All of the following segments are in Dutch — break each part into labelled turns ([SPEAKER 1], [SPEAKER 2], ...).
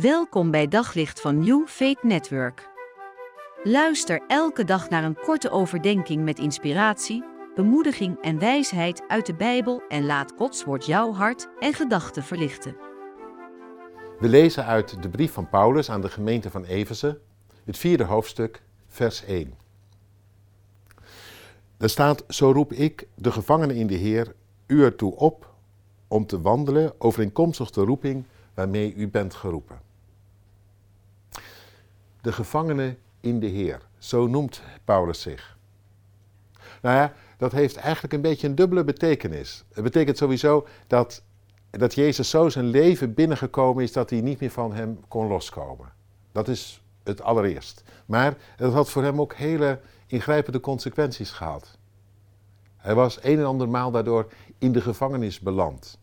[SPEAKER 1] Welkom bij Daglicht van New Faith Network. Luister elke dag naar een korte overdenking met inspiratie, bemoediging en wijsheid uit de Bijbel en laat Gods woord jouw hart en gedachten verlichten.
[SPEAKER 2] We lezen uit de brief van Paulus aan de gemeente van Efeze, het vierde hoofdstuk, vers 1. Daar staat: Zo roep ik, de gevangenen in de Heer, u ertoe op om te wandelen overeenkomstig de roeping waarmee u bent geroepen. De gevangenen in de Heer, zo noemt Paulus zich. Nou ja, dat heeft eigenlijk een beetje een dubbele betekenis. Het betekent sowieso dat, dat Jezus zo zijn leven binnengekomen is dat hij niet meer van hem kon loskomen. Dat is het allereerst. Maar het had voor hem ook hele ingrijpende consequenties gehad. Hij was een en ander maal daardoor in de gevangenis beland.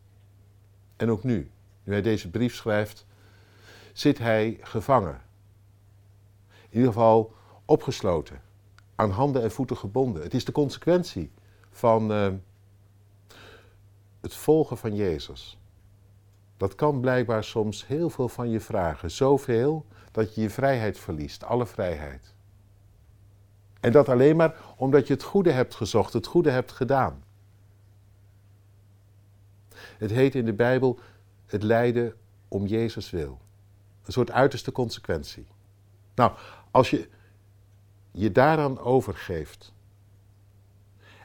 [SPEAKER 2] En ook nu, nu hij deze brief schrijft, zit hij gevangen. In ieder geval opgesloten, aan handen en voeten gebonden. Het is de consequentie van uh, het volgen van Jezus. Dat kan blijkbaar soms heel veel van je vragen. Zoveel dat je je vrijheid verliest, alle vrijheid. En dat alleen maar omdat je het goede hebt gezocht, het goede hebt gedaan. Het heet in de Bijbel het lijden om Jezus wil. Een soort uiterste consequentie. Nou, als je je daaraan overgeeft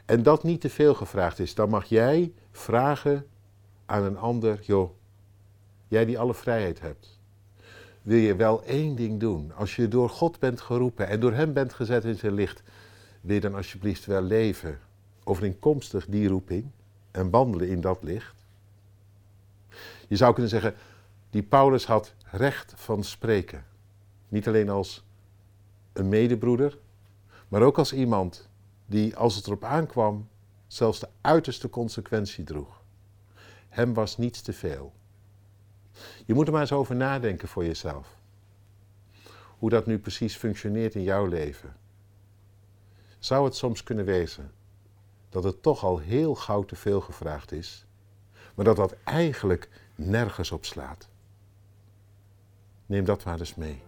[SPEAKER 2] en dat niet te veel gevraagd is, dan mag jij vragen aan een ander, joh, jij die alle vrijheid hebt, wil je wel één ding doen. Als je door God bent geroepen en door Hem bent gezet in zijn licht, wil je dan alsjeblieft wel leven overeenkomstig die roeping en wandelen in dat licht? Je zou kunnen zeggen, die Paulus had recht van spreken. Niet alleen als een medebroeder, maar ook als iemand die, als het erop aankwam, zelfs de uiterste consequentie droeg. Hem was niets te veel. Je moet er maar eens over nadenken voor jezelf. Hoe dat nu precies functioneert in jouw leven. Zou het soms kunnen wezen dat het toch al heel gauw te veel gevraagd is, maar dat dat eigenlijk nergens op slaat? Neem dat maar eens mee